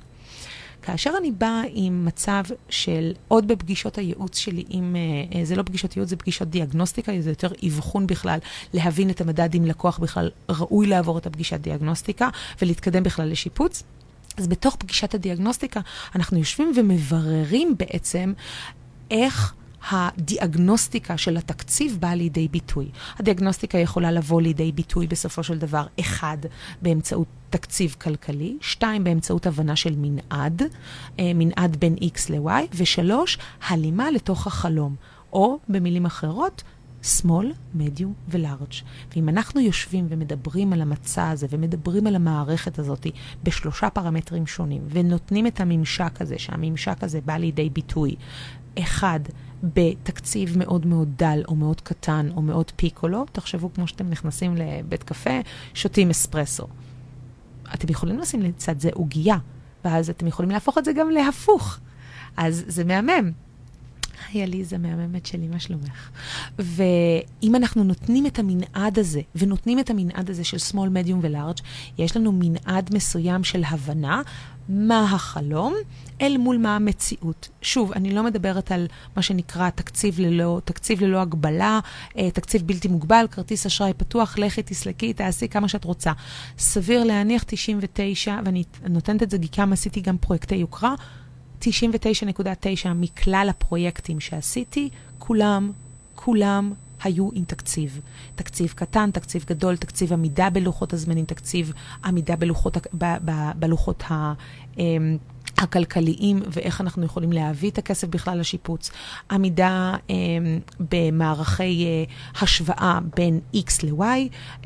כאשר אני באה עם מצב של עוד בפגישות הייעוץ שלי, עם, אה, אה, זה לא פגישות ייעוץ, זה פגישות דיאגנוסטיקה, זה יותר אבחון בכלל, להבין את המדד אם לקוח בכלל ראוי לעבור את הפגישת דיאגנוסטיקה ולהתקדם בכלל לשיפוץ. אז בתוך פגישת הדיאגנוסטיקה אנחנו יושבים ומבררים בעצם איך... הדיאגנוסטיקה של התקציב באה לידי ביטוי. הדיאגנוסטיקה יכולה לבוא לידי ביטוי בסופו של דבר, אחד, באמצעות תקציב כלכלי, שתיים, באמצעות הבנה של מנעד, אה, מנעד בין X ל-Y, ושלוש, הלימה לתוך החלום. או במילים אחרות, שמאל, מדיום ולארג'. ואם אנחנו יושבים ומדברים על המצע הזה ומדברים על המערכת הזאת בשלושה פרמטרים שונים ונותנים את הממשק הזה, שהממשק הזה בא לידי ביטוי, אחד, בתקציב מאוד מאוד דל או מאוד קטן או מאוד פיקולו, תחשבו כמו שאתם נכנסים לבית קפה, שותים אספרסו. אתם יכולים לשים לצד זה עוגייה, ואז אתם יכולים להפוך את זה גם להפוך. אז זה מהמם. היי עליזה, מהממת שלי, מה שלומך? ואם אנחנו נותנים את המנעד הזה, ונותנים את המנעד הזה של small, medium ו-large, יש לנו מנעד מסוים של הבנה מה החלום אל מול מה המציאות. שוב, אני לא מדברת על מה שנקרא תקציב ללא, תקציב ללא הגבלה, אה, תקציב בלתי מוגבל, כרטיס אשראי פתוח, לכי, תסלקי, תעשי כמה שאת רוצה. סביר להניח 99, ואני נותנת את זה כי כמה עשיתי גם פרויקטי יוקרה, 99.9 מכלל הפרויקטים שעשיתי, כולם, כולם היו עם תקציב. תקציב קטן, תקציב גדול, תקציב עמידה בלוחות הזמנים, תקציב עמידה בלוחות, ב, ב, בלוחות ה... אמ, הכלכליים ואיך אנחנו יכולים להביא את הכסף בכלל לשיפוץ, עמידה אה, במערכי אה, השוואה בין X ל-Y,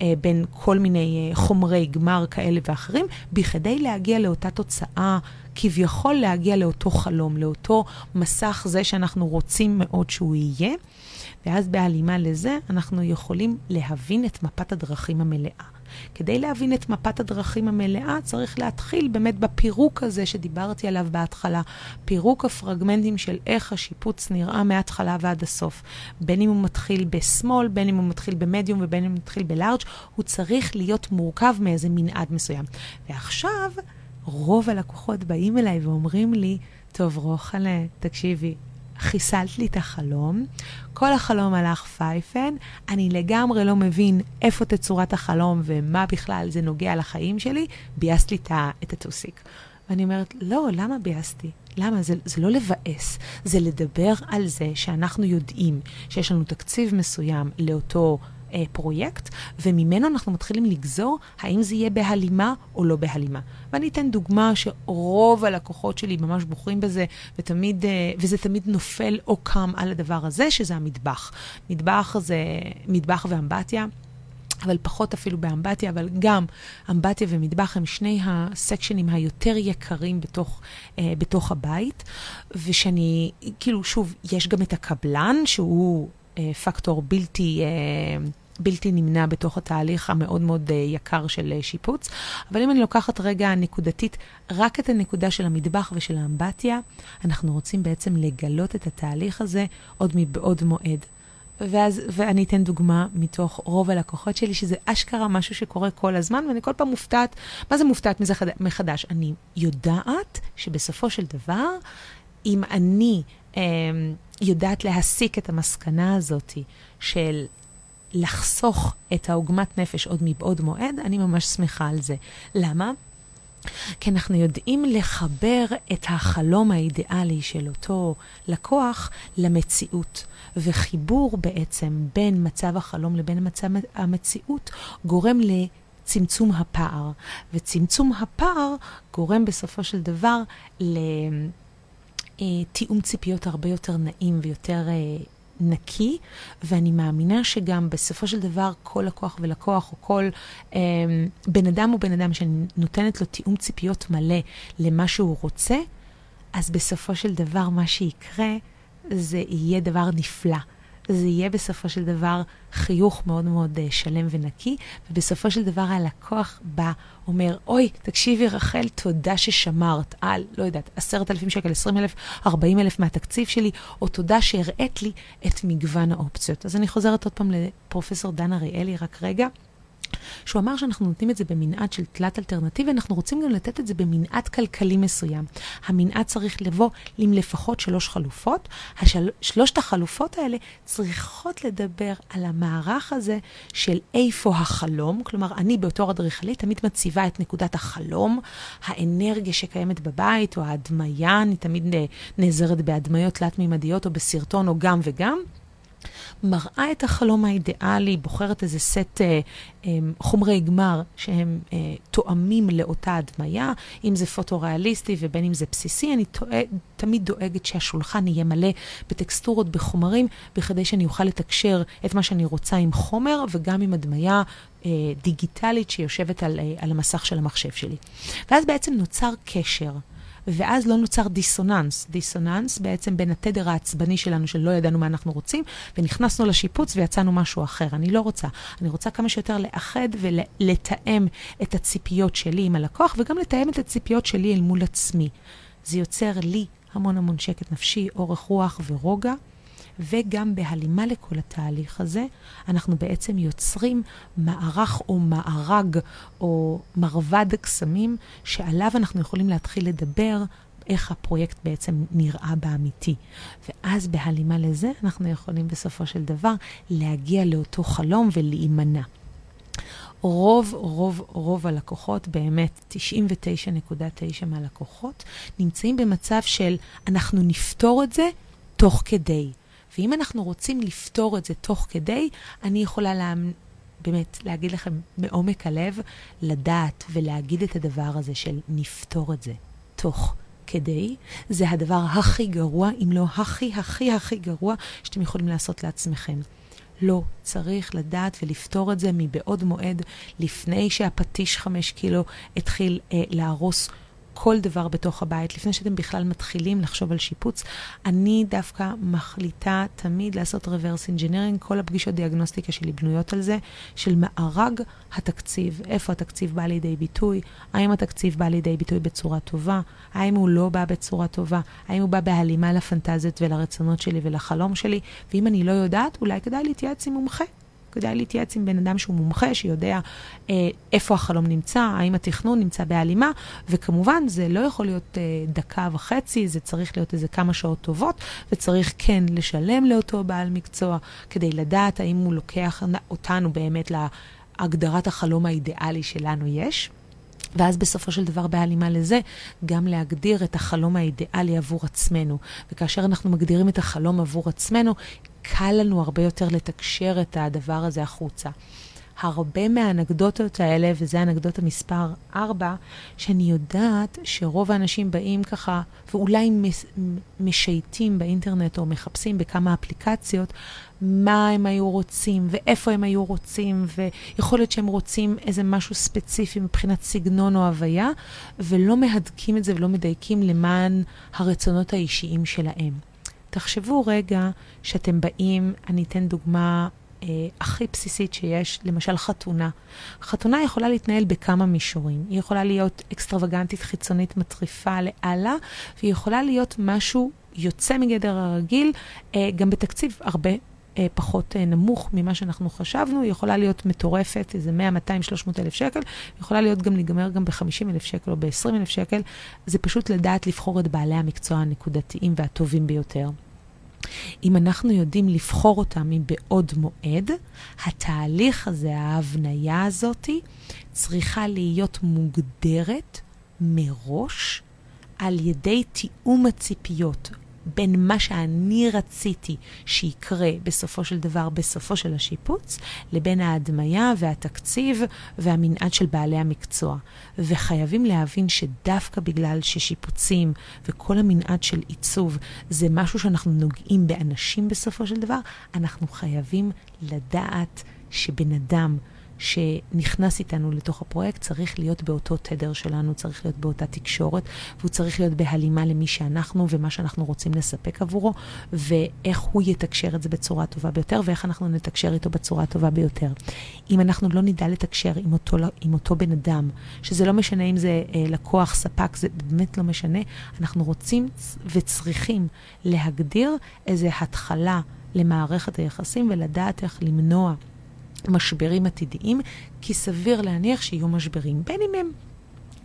אה, בין כל מיני אה, חומרי גמר כאלה ואחרים, בכדי להגיע לאותה תוצאה, כביכול להגיע לאותו חלום, לאותו מסך זה שאנחנו רוצים מאוד שהוא יהיה. ואז בהלימה לזה אנחנו יכולים להבין את מפת הדרכים המלאה. כדי להבין את מפת הדרכים המלאה, צריך להתחיל באמת בפירוק הזה שדיברתי עליו בהתחלה. פירוק הפרגמנטים של איך השיפוץ נראה מההתחלה ועד הסוף. בין אם הוא מתחיל בשמאל, בין אם הוא מתחיל במדיום ובין אם הוא מתחיל בלארג', הוא צריך להיות מורכב מאיזה מנעד מסוים. ועכשיו, רוב הלקוחות באים אליי ואומרים לי, טוב, רוחלה, תקשיבי, חיסלת לי את החלום, כל החלום הלך פייפן, אני לגמרי לא מבין איפה תצורת החלום ומה בכלל זה נוגע לחיים שלי, ביאסת לי את הטוסיק. ואני אומרת, לא, למה ביאסתי? למה? זה, זה לא לבאס, זה לדבר על זה שאנחנו יודעים שיש לנו תקציב מסוים לאותו אה, פרויקט, וממנו אנחנו מתחילים לגזור האם זה יהיה בהלימה או לא בהלימה. ואני אתן דוגמה שרוב הלקוחות שלי ממש בוחרים בזה, ותמיד, אה, וזה תמיד נופל או קם על הדבר הזה, שזה המטבח. מטבח זה מטבח ואמבטיה. אבל פחות אפילו באמבטיה, אבל גם אמבטיה ומטבח הם שני הסקשנים היותר יקרים בתוך, אה, בתוך הבית. ושאני, כאילו, שוב, יש גם את הקבלן, שהוא פקטור בלתי... אה, בלתי נמנע בתוך התהליך המאוד מאוד uh, יקר של שיפוץ. אבל אם אני לוקחת רגע נקודתית רק את הנקודה של המטבח ושל האמבטיה, אנחנו רוצים בעצם לגלות את התהליך הזה עוד מבעוד מועד. ואז, ואני אתן דוגמה מתוך רוב הלקוחות שלי, שזה אשכרה משהו שקורה כל הזמן, ואני כל פעם מופתעת, מה זה מופתעת מזה חד, מחדש? אני יודעת שבסופו של דבר, אם אני אה, יודעת להסיק את המסקנה הזאת של לחסוך את העוגמת נפש עוד מבעוד מועד, אני ממש שמחה על זה. למה? כי אנחנו יודעים לחבר את החלום האידיאלי של אותו לקוח למציאות. וחיבור בעצם בין מצב החלום לבין מצב המציאות גורם לצמצום הפער. וצמצום הפער גורם בסופו של דבר לתיאום ציפיות הרבה יותר נעים ויותר... אה, נקי, ואני מאמינה שגם בסופו של דבר כל לקוח ולקוח, או כל אה, בן אדם או בן אדם שנותנת לו תיאום ציפיות מלא למה שהוא רוצה, אז בסופו של דבר מה שיקרה זה יהיה דבר נפלא. זה יהיה בסופו של דבר חיוך מאוד מאוד uh, שלם ונקי, ובסופו של דבר הלקוח בא, אומר, אוי, תקשיבי רחל, תודה ששמרת על, לא יודעת, עשרת אלפים שקל, עשרים אלף, ארבעים אלף מהתקציב שלי, או תודה שהראית לי את מגוון האופציות. אז אני חוזרת עוד פעם לפרופסור דן אריאלי, רק רגע. שהוא אמר שאנחנו נותנים את זה במנעד של תלת אלטרנטיבי, אנחנו רוצים גם לתת את זה במנעד כלכלי מסוים. המנעד צריך לבוא עם לפחות שלוש חלופות. השל... שלושת החלופות האלה צריכות לדבר על המערך הזה של איפה החלום, כלומר, אני בתור אדריכלית תמיד מציבה את נקודת החלום, האנרגיה שקיימת בבית, או ההדמיה, אני תמיד נעזרת בהדמיות תלת-מימדיות, או בסרטון, או גם וגם. מראה את החלום האידיאלי, בוחרת איזה סט אה, אה, חומרי גמר שהם אה, תואמים לאותה הדמיה, אם זה פוטו-ריאליסטי ובין אם זה בסיסי, אני תואג, תמיד דואגת שהשולחן יהיה מלא בטקסטורות, בחומרים, בכדי שאני אוכל לתקשר את מה שאני רוצה עם חומר וגם עם הדמיה אה, דיגיטלית שיושבת על, אה, על המסך של המחשב שלי. ואז בעצם נוצר קשר. ואז לא נוצר דיסוננס. דיסוננס בעצם בין התדר העצבני שלנו, שלא ידענו מה אנחנו רוצים, ונכנסנו לשיפוץ ויצאנו משהו אחר. אני לא רוצה. אני רוצה כמה שיותר לאחד ולתאם את הציפיות שלי עם הלקוח, וגם לתאם את הציפיות שלי אל מול עצמי. זה יוצר לי המון המון שקט נפשי, אורך רוח ורוגע. וגם בהלימה לכל התהליך הזה, אנחנו בעצם יוצרים מערך או מארג או מרבד קסמים שעליו אנחנו יכולים להתחיל לדבר איך הפרויקט בעצם נראה באמיתי. ואז בהלימה לזה אנחנו יכולים בסופו של דבר להגיע לאותו חלום ולהימנע. רוב, רוב, רוב הלקוחות, באמת 99.9 מהלקוחות, נמצאים במצב של אנחנו נפתור את זה תוך כדי. ואם אנחנו רוצים לפתור את זה תוך כדי, אני יכולה לה... באמת להגיד לכם מעומק הלב, לדעת ולהגיד את הדבר הזה של נפתור את זה תוך כדי, זה הדבר הכי גרוע, אם לא הכי הכי הכי גרוע, שאתם יכולים לעשות לעצמכם. לא, צריך לדעת ולפתור את זה מבעוד מועד, לפני שהפטיש חמש קילו התחיל אה, להרוס כל דבר בתוך הבית, לפני שאתם בכלל מתחילים לחשוב על שיפוץ. אני דווקא מחליטה תמיד לעשות reverse engineering, כל הפגישות דיאגנוסטיקה שלי בנויות על זה, של מארג התקציב, איפה התקציב בא לידי ביטוי, האם התקציב בא לידי ביטוי בצורה טובה, האם הוא לא בא בצורה טובה, האם הוא בא בהלימה לפנטזיות ולרצונות שלי ולחלום שלי, ואם אני לא יודעת, אולי כדאי להתייעץ עם מומחה. כדאי להתייעץ עם בן אדם שהוא מומחה, שיודע אה, איפה החלום נמצא, האם התכנון נמצא בהלימה, וכמובן זה לא יכול להיות אה, דקה וחצי, זה צריך להיות איזה כמה שעות טובות, וצריך כן לשלם לאותו בעל מקצוע, כדי לדעת האם הוא לוקח אותנו באמת להגדרת החלום האידיאלי שלנו יש. ואז בסופו של דבר, בהלימה לזה, גם להגדיר את החלום האידיאלי עבור עצמנו. וכאשר אנחנו מגדירים את החלום עבור עצמנו, קל לנו הרבה יותר לתקשר את הדבר הזה החוצה. הרבה מהאנקדוטות האלה, וזה אנקדוטה מספר 4, שאני יודעת שרוב האנשים באים ככה, ואולי משייטים באינטרנט או מחפשים בכמה אפליקציות, מה הם היו רוצים ואיפה הם היו רוצים, ויכול להיות שהם רוצים איזה משהו ספציפי מבחינת סגנון או הוויה, ולא מהדקים את זה ולא מדייקים למען הרצונות האישיים שלהם. תחשבו רגע שאתם באים, אני אתן דוגמה אה, הכי בסיסית שיש, למשל חתונה. חתונה יכולה להתנהל בכמה מישורים. היא יכולה להיות אקסטרווגנטית, חיצונית, מטריפה לאללה, והיא יכולה להיות משהו יוצא מגדר הרגיל, אה, גם בתקציב הרבה אה, פחות אה, נמוך ממה שאנחנו חשבנו, היא יכולה להיות מטורפת, איזה 100, 200, 300 אלף שקל, יכולה להיות גם להיגמר גם ב-50 אלף שקל או ב-20 אלף שקל, זה פשוט לדעת לבחור את בעלי המקצוע הנקודתיים והטובים ביותר. אם אנחנו יודעים לבחור אותם מבעוד מועד, התהליך הזה, ההבניה הזאתי, צריכה להיות מוגדרת מראש על ידי תיאום הציפיות בין מה שאני רציתי שיקרה בסופו של דבר, בסופו של השיפוץ, לבין ההדמיה והתקציב והמנעד של בעלי המקצוע. וחייבים להבין שדווקא בגלל ששיפוצים וכל המנעד של עיצוב זה משהו שאנחנו נוגעים באנשים בסופו של דבר, אנחנו חייבים לדעת שבן אדם שנכנס איתנו לתוך הפרויקט צריך להיות באותו תדר שלנו, צריך להיות באותה תקשורת, והוא צריך להיות בהלימה למי שאנחנו ומה שאנחנו רוצים לספק עבורו, ואיך הוא יתקשר את זה בצורה הטובה ביותר, ואיך אנחנו נתקשר איתו בצורה הטובה ביותר. אם אנחנו לא נדע לתקשר עם אותו, עם אותו בן אדם, שזה לא משנה אם זה אה, לקוח, ספק, זה באמת לא משנה, אנחנו רוצים וצריכים להגדיר איזו התחלה למערכת היחסים ולדעת איך למנוע משברים עתידיים, כי סביר להניח שיהיו משברים, בין אם הם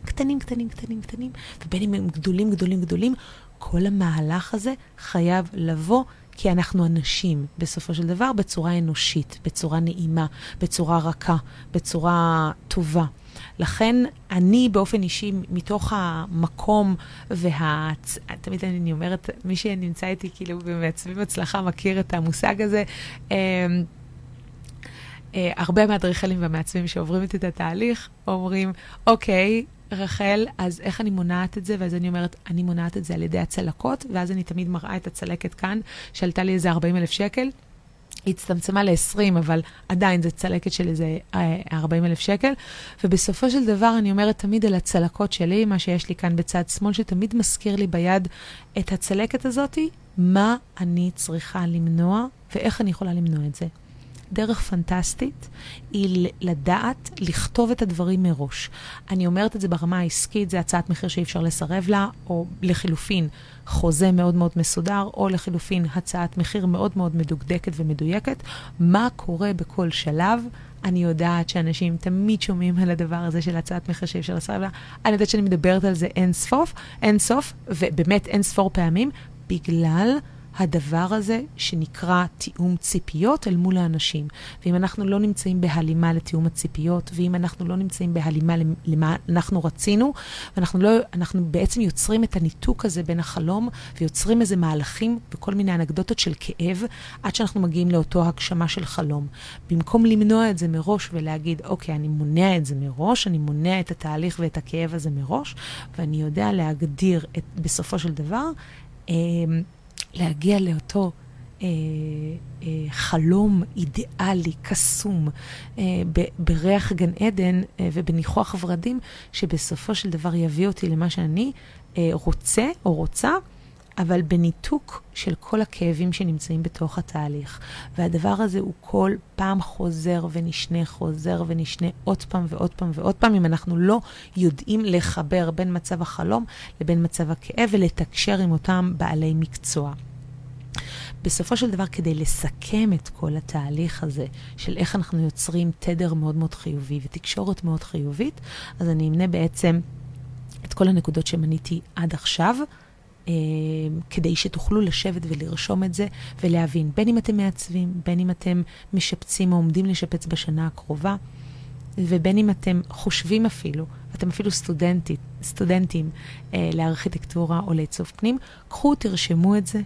קטנים, קטנים, קטנים, קטנים, ובין אם הם גדולים, גדולים, גדולים. כל המהלך הזה חייב לבוא כי אנחנו אנשים, בסופו של דבר, בצורה אנושית, בצורה נעימה, בצורה רכה, בצורה טובה. לכן אני באופן אישי, מתוך המקום וה... תמיד אני אומרת, מי שנמצא איתי כאילו במעצבים הצלחה מכיר את המושג הזה. אה, הרבה מהאדריכלים והמעצבים שעוברים את התהליך אומרים, אוקיי, רחל, אז איך אני מונעת את זה? ואז אני אומרת, אני מונעת את זה על ידי הצלקות, ואז אני תמיד מראה את הצלקת כאן, שעלתה לי איזה 40 אלף שקל. היא הצטמצמה ל-20, אבל עדיין זו צלקת של איזה 40 אה, אלף שקל. ובסופו של דבר, אני אומרת תמיד על הצלקות שלי, מה שיש לי כאן בצד שמאל, שתמיד מזכיר לי ביד את הצלקת הזאתי, מה אני צריכה למנוע ואיך אני יכולה למנוע את זה. דרך פנטסטית היא לדעת לכתוב את הדברים מראש. אני אומרת את זה ברמה העסקית, זה הצעת מחיר שאי אפשר לסרב לה, או לחילופין, חוזה מאוד מאוד מסודר, או לחילופין, הצעת מחיר מאוד מאוד מדוקדקת ומדויקת. מה קורה בכל שלב? אני יודעת שאנשים תמיד שומעים על הדבר הזה של הצעת מחיר שאי אפשר לסרב לה. אני יודעת שאני מדברת על זה אין סוף, אין סוף, ובאמת אין ספור פעמים, בגלל הדבר הזה שנקרא תיאום ציפיות אל מול האנשים. ואם אנחנו לא נמצאים בהלימה לתיאום הציפיות, ואם אנחנו לא נמצאים בהלימה למה אנחנו רצינו, ואנחנו לא, אנחנו בעצם יוצרים את הניתוק הזה בין החלום, ויוצרים איזה מהלכים וכל מיני אנקדוטות של כאב, עד שאנחנו מגיעים לאותו הגשמה של חלום. במקום למנוע את זה מראש ולהגיד, אוקיי, אני מונע את זה מראש, אני מונע את התהליך ואת הכאב הזה מראש, ואני יודע להגדיר את, בסופו של דבר, אה, להגיע לאותו אה, אה, חלום אידיאלי, קסום, אה, בריח גן עדן אה, ובניחוח ורדים, שבסופו של דבר יביא אותי למה שאני אה, רוצה או רוצה, אבל בניתוק של כל הכאבים שנמצאים בתוך התהליך. והדבר הזה הוא כל פעם חוזר ונשנה, חוזר ונשנה עוד פעם ועוד פעם ועוד פעם, אם אנחנו לא יודעים לחבר בין מצב החלום לבין מצב הכאב ולתקשר עם אותם בעלי מקצוע. בסופו של דבר, כדי לסכם את כל התהליך הזה של איך אנחנו יוצרים תדר מאוד מאוד חיובי ותקשורת מאוד חיובית, אז אני אמנה בעצם את כל הנקודות שמניתי עד עכשיו. אה, כדי שתוכלו לשבת ולרשום את זה ולהבין, בין אם אתם מעצבים, בין אם אתם משפצים או עומדים לשפץ בשנה הקרובה, ובין אם אתם חושבים אפילו, אתם אפילו סטודנטית, סטודנטים אה, לארכיטקטורה או לעיצוב פנים, קחו, תרשמו את זה,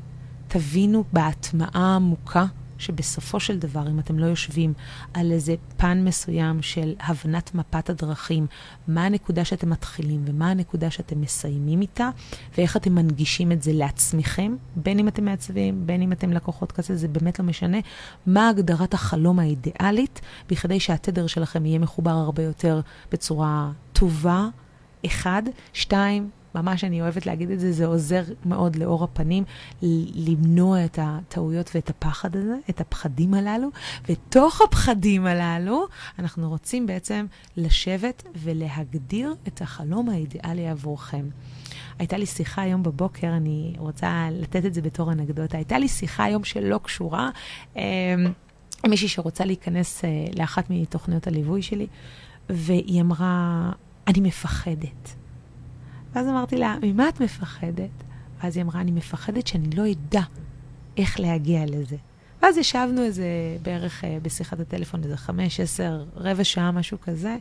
תבינו בהטמעה עמוקה שבסופו של דבר, אם אתם לא יושבים על איזה פן מסוים של הבנת מפת הדרכים, מה הנקודה שאתם מתחילים ומה הנקודה שאתם מסיימים איתה, ואיך אתם מנגישים את זה לעצמכם, בין אם אתם מעצבים, בין אם אתם לקוחות כזה, זה באמת לא משנה, מה הגדרת החלום האידיאלית, בכדי שהתדר שלכם יהיה מחובר הרבה יותר בצורה טובה. אחד, שתיים, ממש אני אוהבת להגיד את זה, זה עוזר מאוד לאור הפנים למנוע את הטעויות ואת הפחד הזה, את הפחדים הללו, ותוך הפחדים הללו אנחנו רוצים בעצם לשבת ולהגדיר את החלום האידיאלי עבורכם. הייתה לי שיחה היום בבוקר, אני רוצה לתת את זה בתור אנקדוטה, הייתה לי שיחה היום שלא קשורה. אה, מישהי שרוצה להיכנס אה, לאחת מתוכניות הליווי שלי, והיא אמרה, אני מפחדת. ואז אמרתי לה, ממה את מפחדת? ואז היא אמרה, אני מפחדת שאני לא אדע איך להגיע לזה. ואז ישבנו איזה, בערך אה, בשיחת הטלפון, איזה חמש, עשר, רבע שעה, משהו כזה.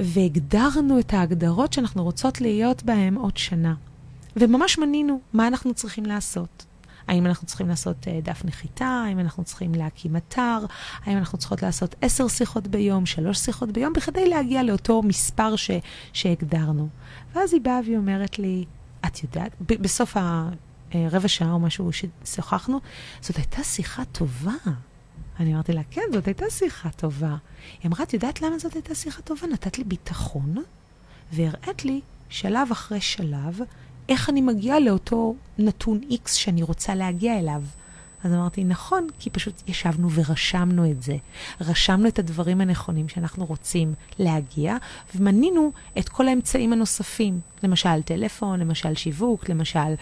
והגדרנו את ההגדרות שאנחנו רוצות להיות בהן עוד שנה. וממש מנינו מה אנחנו צריכים לעשות. האם אנחנו צריכים לעשות uh, דף נחיתה, האם אנחנו צריכים להקים אתר, האם אנחנו צריכות לעשות עשר שיחות ביום, שלוש שיחות ביום, בכדי להגיע לאותו מספר ש, שהגדרנו. ואז היא באה והיא אומרת לי, את יודעת, ב- בסוף הרבע שעה או משהו ששוחחנו, זאת הייתה שיחה טובה. אני אמרתי לה, כן, זאת הייתה שיחה טובה. היא אמרה, את יודעת למה זאת הייתה שיחה טובה? נתת לי ביטחון, והראית לי שלב אחרי שלב איך אני מגיעה לאותו נתון X שאני רוצה להגיע אליו. אז אמרתי, נכון, כי פשוט ישבנו ורשמנו את זה. רשמנו את הדברים הנכונים שאנחנו רוצים להגיע, ומנינו את כל האמצעים הנוספים. למשל טלפון, למשל שיווק, למשל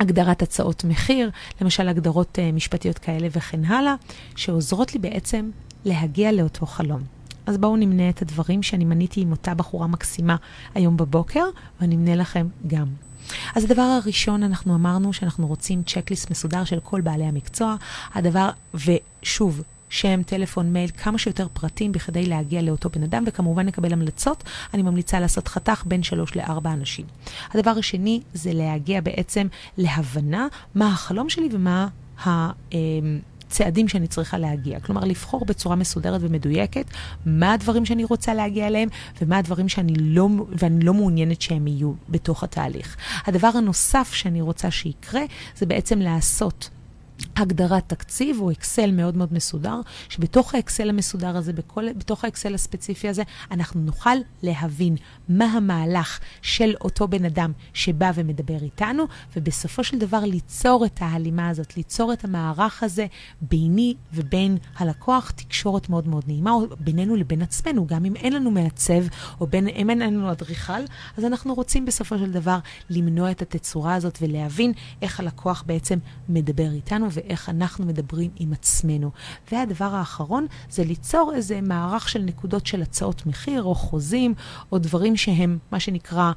הגדרת הצעות מחיר, למשל הגדרות uh, משפטיות כאלה וכן הלאה, שעוזרות לי בעצם להגיע לאותו חלום. אז בואו נמנה את הדברים שאני מניתי עם אותה בחורה מקסימה היום בבוקר, ואני אמנה לכם גם. אז הדבר הראשון, אנחנו אמרנו שאנחנו רוצים צ'קליסט מסודר של כל בעלי המקצוע. הדבר, ושוב, שם, טלפון, מייל, כמה שיותר פרטים בכדי להגיע לאותו בן אדם, וכמובן לקבל המלצות. אני ממליצה לעשות חתך בין שלוש לארבע אנשים. הדבר השני זה להגיע בעצם להבנה מה החלום שלי ומה ה... צעדים שאני צריכה להגיע. כלומר, לבחור בצורה מסודרת ומדויקת מה הדברים שאני רוצה להגיע אליהם ומה הדברים שאני לא, ואני לא מעוניינת שהם יהיו בתוך התהליך. הדבר הנוסף שאני רוצה שיקרה זה בעצם לעשות הגדרת תקציב או אקסל מאוד מאוד מסודר, שבתוך האקסל המסודר הזה, בכל, בתוך האקסל הספציפי הזה, אנחנו נוכל להבין מה המהלך של אותו בן אדם שבא ומדבר איתנו, ובסופו של דבר ליצור את ההלימה הזאת, ליצור את המערך הזה ביני ובין הלקוח, תקשורת מאוד מאוד נעימה, או בינינו לבין עצמנו, גם אם אין לנו מעצב, או בין, אם אין לנו אדריכל, אז אנחנו רוצים בסופו של דבר למנוע את התצורה הזאת ולהבין איך הלקוח בעצם מדבר איתנו. שלנו ואיך אנחנו מדברים עם עצמנו. והדבר האחרון זה ליצור איזה מערך של נקודות של הצעות מחיר או חוזים או דברים שהם מה שנקרא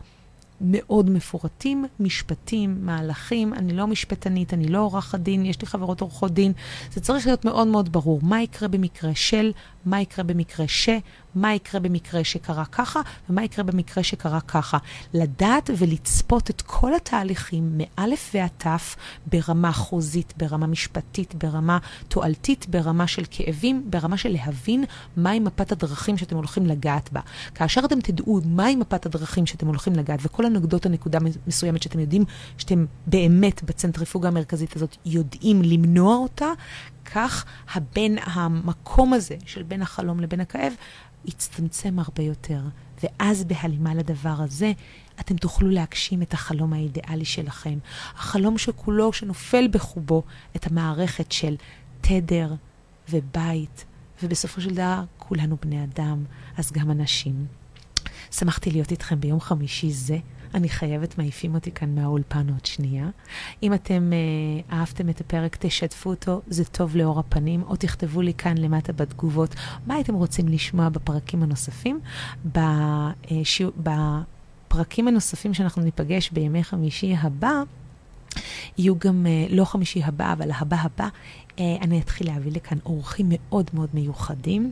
מאוד מפורטים, משפטים, מהלכים. אני לא משפטנית, אני לא עורכת דין, יש לי חברות עורכות דין. זה צריך להיות מאוד מאוד ברור מה יקרה במקרה של, מה יקרה במקרה ש, מה יקרה במקרה שקרה ככה, ומה יקרה במקרה שקרה ככה. לדעת ולצפות את כל התהליכים, מאלף ועד תף, ברמה חוזית, ברמה משפטית, ברמה תועלתית, ברמה של כאבים, ברמה של להבין מהי מפת הדרכים שאתם הולכים לגעת בה. כאשר אתם תדעו מהי מפת הדרכים שאתם הולכים לגעת, וכל הנקודות הנקודה מסוימת שאתם יודעים שאתם באמת בצנטריפוגה המרכזית הזאת יודעים למנוע אותה, כך הבין, המקום הזה של בין החלום לבין הכאב יצטמצם הרבה יותר. ואז בהלימה לדבר הזה, אתם תוכלו להגשים את החלום האידיאלי שלכם. החלום שכולו, שנופל בחובו את המערכת של תדר ובית, ובסופו של דבר כולנו בני אדם, אז גם אנשים. שמחתי להיות איתכם ביום חמישי זה. אני חייבת, מעיפים אותי כאן מהאולפן עוד שנייה. אם אתם אה, אהבתם את הפרק, תשתפו אותו, זה טוב לאור הפנים, או תכתבו לי כאן למטה בתגובות מה הייתם רוצים לשמוע בפרקים הנוספים. בשיעור, אה, בפרקים הנוספים שאנחנו ניפגש בימי חמישי הבא, יהיו גם, אה, לא חמישי הבא, אבל הבא הבא, אה, אני אתחיל להביא לכאן אורחים מאוד מאוד מיוחדים.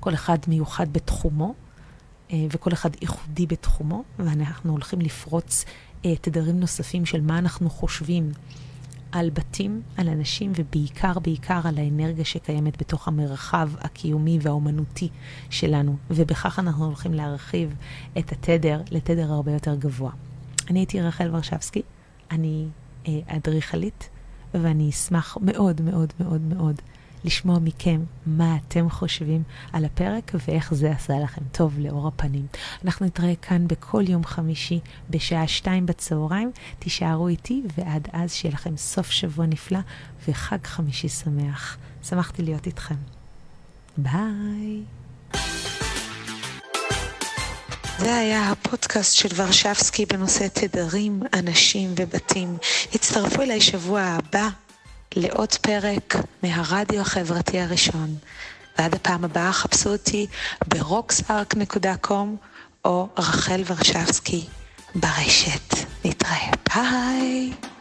כל אחד מיוחד בתחומו. אה, וכל אחד ייחודי בתחומו, ואנחנו הולכים לפרוץ אה, תדרים נוספים של מה אנחנו חושבים על בתים, על אנשים, ובעיקר, בעיקר על האנרגיה שקיימת בתוך המרחב הקיומי והאומנותי שלנו, ובכך אנחנו הולכים להרחיב את התדר לתדר הרבה יותר גבוה. אני הייתי רחל ורשבסקי, אני אה, אדריכלית, ואני אשמח מאוד מאוד מאוד מאוד לשמוע מכם מה אתם חושבים על הפרק ואיך זה עשה לכם טוב לאור הפנים. אנחנו נתראה כאן בכל יום חמישי בשעה שתיים בצהריים. תישארו איתי, ועד אז שיהיה לכם סוף שבוע נפלא וחג חמישי שמח. שמחתי להיות איתכם. ביי. זה היה הפודקאסט של ורשבסקי בנושא תדרים, אנשים ובתים. הצטרפו אליי שבוע הבא. לעוד פרק מהרדיו החברתי הראשון. ועד הפעם הבאה חפשו אותי ברוקסארק.קום או רחל ורשבסקי ברשת. נתראה. ביי.